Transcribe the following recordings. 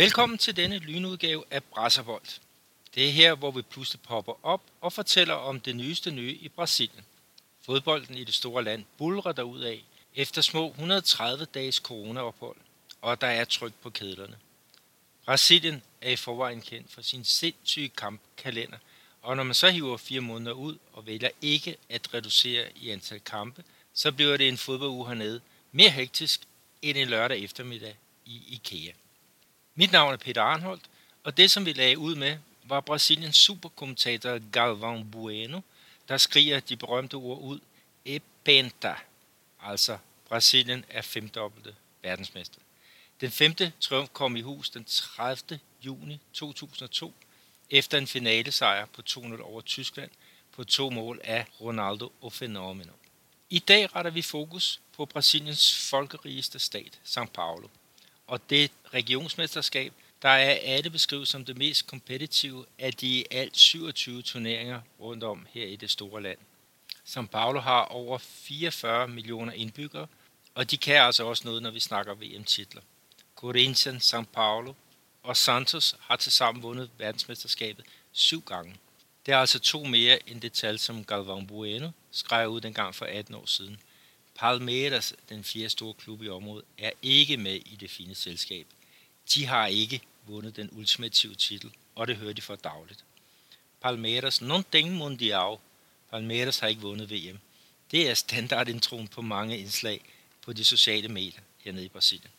Velkommen til denne lynudgave af Brasserbold. Det er her, hvor vi pludselig popper op og fortæller om det nyeste nye i Brasilien. Fodbolden i det store land bulrer af efter små 130 dages coronaophold, og der er tryk på kedlerne. Brasilien er i forvejen kendt for sin sindssyge kampkalender, og når man så hiver fire måneder ud og vælger ikke at reducere i antal kampe, så bliver det en fodbolduge hernede mere hektisk end en lørdag eftermiddag i IKEA. Mit navn er Peter Arnholdt, og det som vi lagde ud med, var Brasiliens superkommentator Galvão Bueno, der skriger de berømte ord ud, Epenta, altså Brasilien er femdobbelte verdensmester. Den femte triumf kom i hus den 30. juni 2002, efter en finalesejr på 2-0 over Tyskland på to mål af Ronaldo og Fenomeno. I dag retter vi fokus på Brasiliens folkerigeste stat, São Paulo, og det regionsmesterskab, der er alle beskrevet som det mest kompetitive af de alt 27 turneringer rundt om her i det store land. São Paulo har over 44 millioner indbyggere, og de kan altså også noget, når vi snakker VM-titler. Corinthians, São Paulo og Santos har tilsammen vundet verdensmesterskabet syv gange. Det er altså to mere end det tal, som Galvão Bueno skrev ud dengang for 18 år siden. Palmeiras, den fjerde store klub i området, er ikke med i det fine selskab. De har ikke vundet den ultimative titel, og det hører de for dagligt. Palmeiras non tem mundial. Palmeiras har ikke vundet VM. Det er standardintroen på mange indslag på de sociale medier hernede i Brasilien.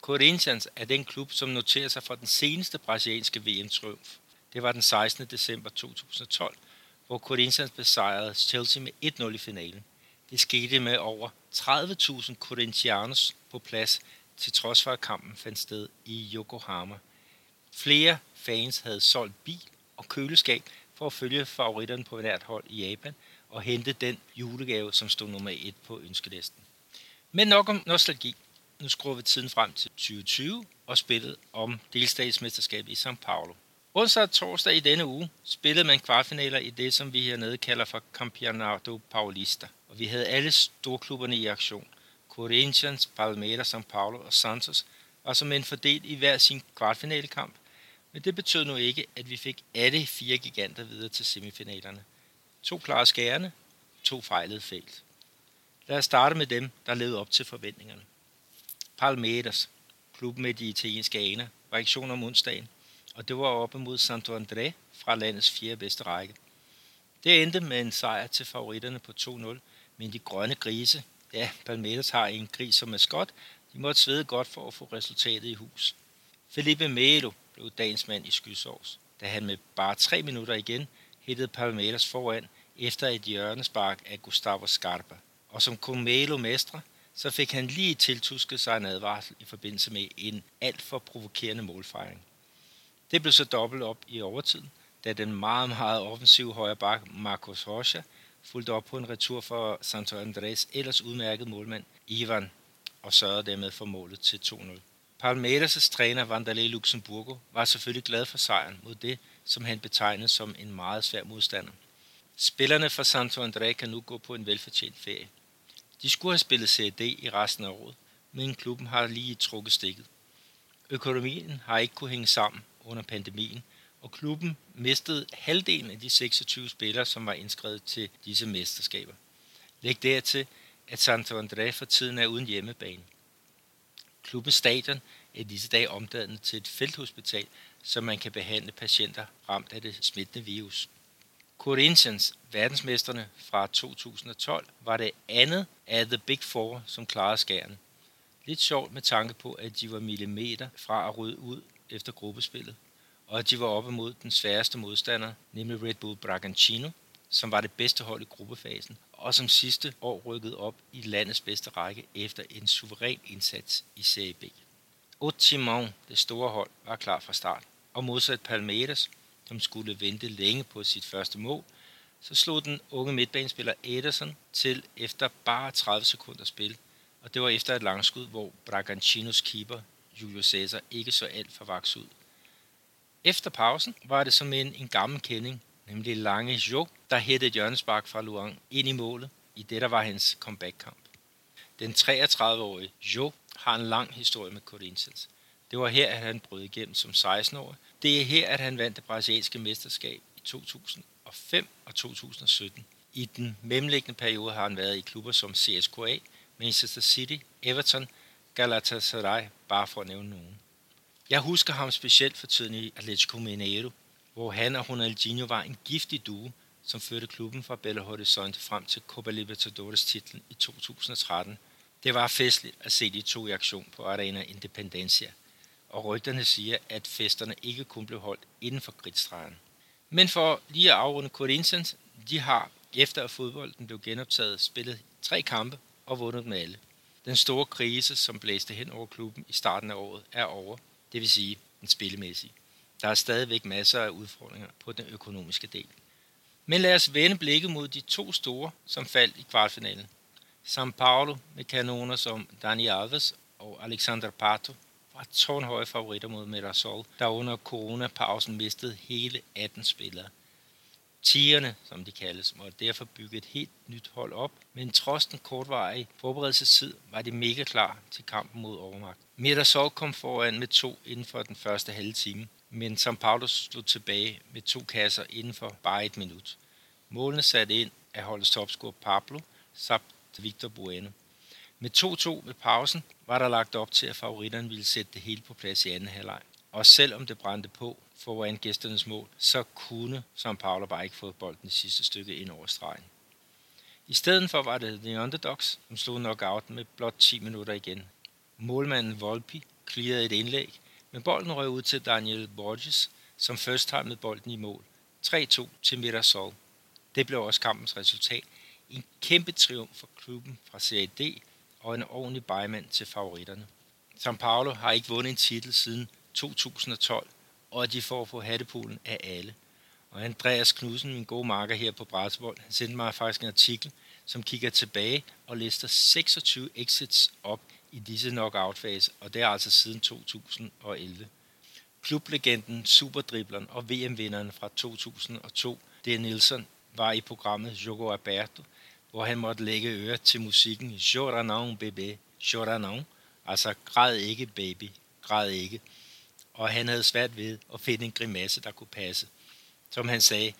Corinthians er den klub, som noterer sig for den seneste brasilianske VM-triumf. Det var den 16. december 2012, hvor Corinthians besejrede Chelsea med 1-0 i finalen. Det skete med over 30.000 Corinthians på plads, til trods for at kampen fandt sted i Yokohama. Flere fans havde solgt bil og køleskab for at følge favoritterne på hvert hold i Japan og hente den julegave, som stod nummer 1 på ønskelisten. Men nok om nostalgi. Nu skruer vi tiden frem til 2020 og spillet om delstatsmesterskabet i São Paulo. Onsdag og torsdag i denne uge spillede man kvartfinaler i det, som vi hernede kalder for Campeonato Paulista. Og vi havde alle storklubberne i aktion. Corinthians, Palmeiras, São Paulo og Santos var som en fordelt i hver sin kvartfinalekamp. Men det betød nu ikke, at vi fik alle fire giganter videre til semifinalerne. To klare skærende, to fejlede felt. Lad os starte med dem, der levede op til forventningerne. Palmeiras, klubben med de italienske aner, var aktion om onsdagen, og det var op mod Santo André fra landets fjerde bedste række. Det endte med en sejr til favoritterne på 2-0, men de grønne grise, ja, Palmeiras har en gris som maskot, de måtte svede godt for at få resultatet i hus. Felipe Melo blev dagens mand i skysovs, da han med bare tre minutter igen hittede Palmeiras foran efter et hjørnespark af Gustavo Scarpa. Og som Melo mestre, så fik han lige tiltusket sig en advarsel i forbindelse med en alt for provokerende målfejring. Det blev så dobbelt op i overtiden, da den meget, meget offensive højre bak Marcos Rocha fulgte op på en retur for Santo Andres ellers udmærket målmand Ivan og sørgede dermed for målet til 2-0. Palmeiras' træner Vanderlei Luxemburgo var selvfølgelig glad for sejren mod det, som han betegnede som en meget svær modstander. Spillerne fra Santo André kan nu gå på en velfortjent ferie. De skulle have spillet CD i resten af året, men klubben har lige trukket stikket. Økonomien har ikke kunne hænge sammen under pandemien, og klubben mistede halvdelen af de 26 spillere, som var indskrevet til disse mesterskaber. Læg dertil, at Santo André for tiden er uden hjemmebane. Klubbens stadion er disse dage omdannet til et felthospital, så man kan behandle patienter ramt af det smittende virus. Corinthians, verdensmesterne fra 2012, var det andet af The Big Four, som klarede skæren. Lidt sjovt med tanke på, at de var millimeter fra at rydde ud efter gruppespillet, og de var oppe mod den sværeste modstander, nemlig Red Bull Bragantino, som var det bedste hold i gruppefasen, og som sidste år rykkede op i landets bedste række efter en suveræn indsats i Serie B. Otimon, det store hold, var klar fra start, og modsat Palmeiras, som skulle vente længe på sit første mål, så slog den unge midtbanespiller Ederson til efter bare 30 sekunder spil, og det var efter et langskud, hvor Bragantinos keeper Julio Cesar ikke så alt for vaks ud. Efter pausen var det som en, en gammel kending, nemlig Lange Jo, der hættede et hjørnespark fra Luang ind i målet i det, der var hans comeback-kamp. Den 33-årige Jo har en lang historie med Corinthians. Det var her, at han brød igennem som 16-årig. Det er her, at han vandt det brasilianske mesterskab i 2005 og 2017. I den mellemliggende periode har han været i klubber som CSKA, Manchester City, Everton, Galatasaray, bare for at nævne nogen. Jeg husker ham specielt for tiden i Atletico Mineiro, hvor han og Ronaldinho var en giftig duo, som førte klubben fra Belo Horizonte frem til Copa Libertadores titlen i 2013. Det var festligt at se de to i aktion på Arena Independencia, og rygterne siger, at festerne ikke kun blev holdt inden for kridtstregen. Men for lige at afrunde Corinthians, de har, efter at fodbolden blev genoptaget, spillet tre kampe og vundet med alle. Den store krise, som blæste hen over klubben i starten af året, er over, det vil sige den spillemæssige. Der er stadigvæk masser af udfordringer på den økonomiske del. Men lad os vende blikket mod de to store, som faldt i kvartfinalen. São Paulo med kanoner som Dani Alves og Alexander Pato var tårnhøje favoritter mod Mirasol, der under coronapausen mistede hele 18 spillere. Tigerne, som de kaldes, og derfor bygge et helt nyt hold op, men trods den kortvarige forberedelsestid var de mega klar til kampen mod overmagt. Mirasol kom foran med to inden for den første halve time, men São Paulo stod tilbage med to kasser inden for bare et minut. Målene satte ind af holdets topscorer Pablo samt Victor Bueno. Med 2-2 ved pausen var der lagt op til, at favoritterne ville sætte det hele på plads i anden halvleg. Og selvom det brændte på foran gæsternes mål, så kunne São Paulo bare ikke få bolden det sidste stykke ind over stregen. I stedet for var det The Underdogs, som slog knockout med blot 10 minutter igen. Målmanden Volpi clearede et indlæg, men bolden røg ud til Daniel Borges, som først med bolden i mål. 3-2 til Mirasol. Det blev også kampens resultat. En kæmpe triumf for klubben fra Serie D og en ordentlig bejmand til favoritterne. São Paulo har ikke vundet en titel siden 2012, og de får på hattepulen af alle. Og Andreas Knudsen, min gode marker her på Bratsvold, han sendte mig faktisk en artikel, som kigger tilbage og lister 26 exits op i disse knockout-fase, og det er altså siden 2011. Klublegenden, superdribleren og VM-vinderen fra 2002, det er Nielsen, var i programmet Jogo Alberto, hvor han måtte lægge øre til musikken Jordanon, bébé, Jordanon, altså græd ikke baby, græd ikke. Og han havde svært ved at finde en grimasse, der kunne passe. Som han sagde,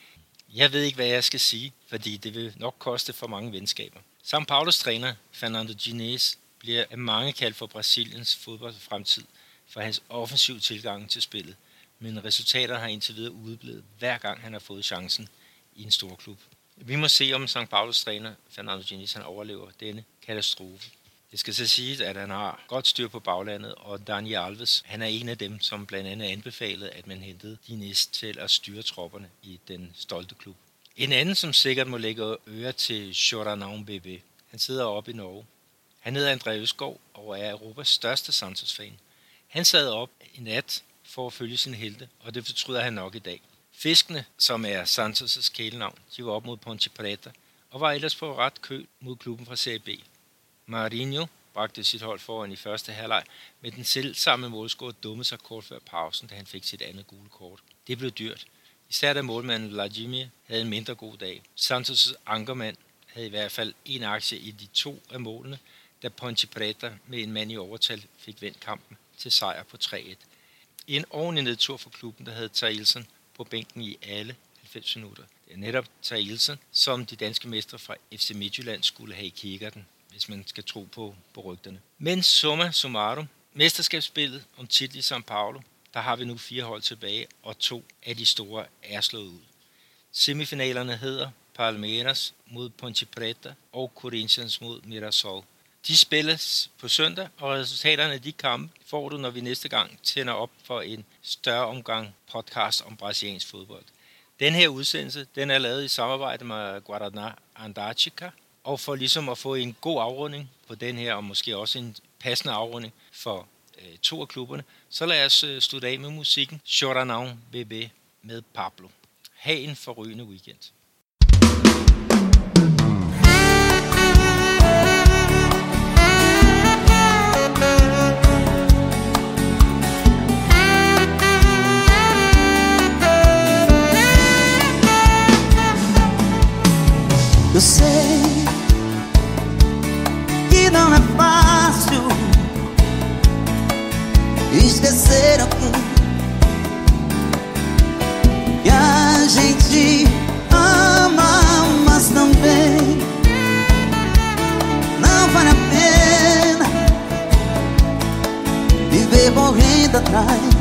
jeg ved ikke, hvad jeg skal sige, fordi det vil nok koste for mange venskaber. São Paulos træner, Fernando Diniz, bliver af mange kaldt for Brasiliens fodboldfremtid for hans offensiv tilgang til spillet, men resultaterne har indtil videre udeblevet hver gang han har fået chancen i en stor klub. Vi må se, om St. Paulos træner Fernando Diniz han overlever denne katastrofe. Det skal så siges, at han har godt styr på baglandet, og Daniel Alves, han er en af dem, som blandt andet anbefalede, at man hentede Diniz til at styre tropperne i den stolte klub. En anden, som sikkert må lægge øre til Choranon BB, han sidder oppe i Norge. Han hedder André Øskov og er Europas største Santos-fan. Han sad op i nat for at følge sin helte, og det fortryder han nok i dag. Fiskene, som er Santos' kælenavn, de var op mod Ponte Preta og var ellers på ret kø mod klubben fra Serie B. Marinho bragte sit hold foran i første halvleg, men den selv samme målscore dummede sig kort før pausen, da han fik sit andet gule kort. Det blev dyrt. Især da målmanden Vladimir havde en mindre god dag. Santos' ankermand havde i hvert fald en aktie i de to af målene, da Ponte Preta med en mand i overtal fik vendt kampen til sejr på 3-1. I en ordentlig nedtur for klubben, der havde Tailsen på bænken i alle 90 minutter. Det er netop Tailsen, som de danske mestre fra FC Midtjylland skulle have i kikkerten, hvis man skal tro på, på rygterne. Men summa summarum, mesterskabsspillet om titlen i São Paulo, der har vi nu fire hold tilbage, og to af de store er slået ud. Semifinalerne hedder Palmeiras mod Ponte Preta og Corinthians mod Mirassol. De spilles på søndag, og resultaterne af de kampe får du, når vi næste gang tænder op for en større omgang podcast om brasiliansk fodbold. Den her udsendelse, den er lavet i samarbejde med Guaraná Antarctica, og for ligesom at få en god afrunding på den her, og måske også en passende afrunding for øh, to af klubberne, så lad os øh, slutte af med musikken Choranão BB med Pablo. Ha' en forrygende weekend. at night.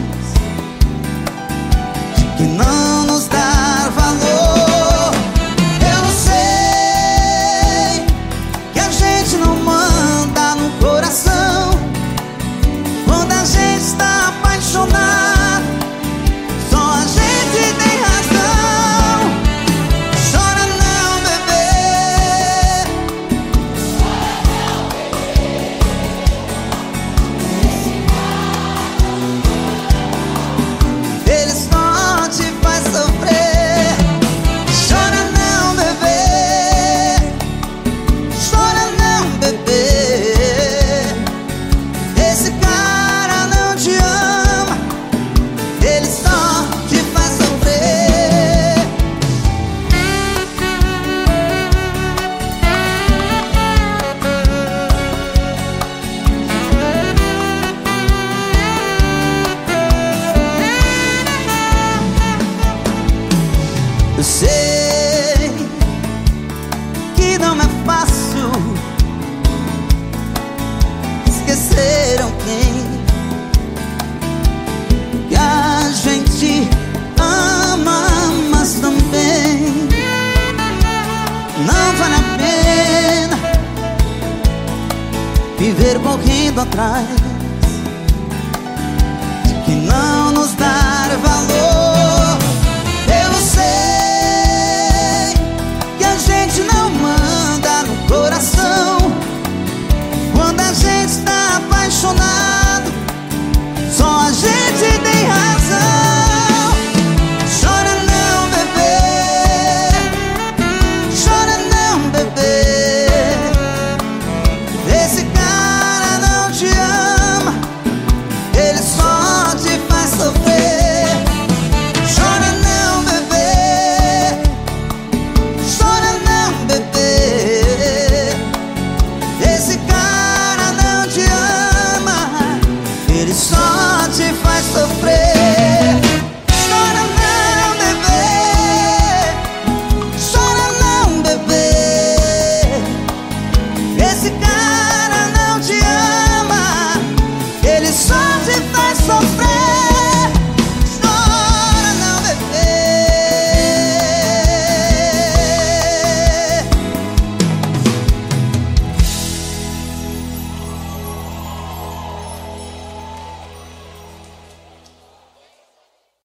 night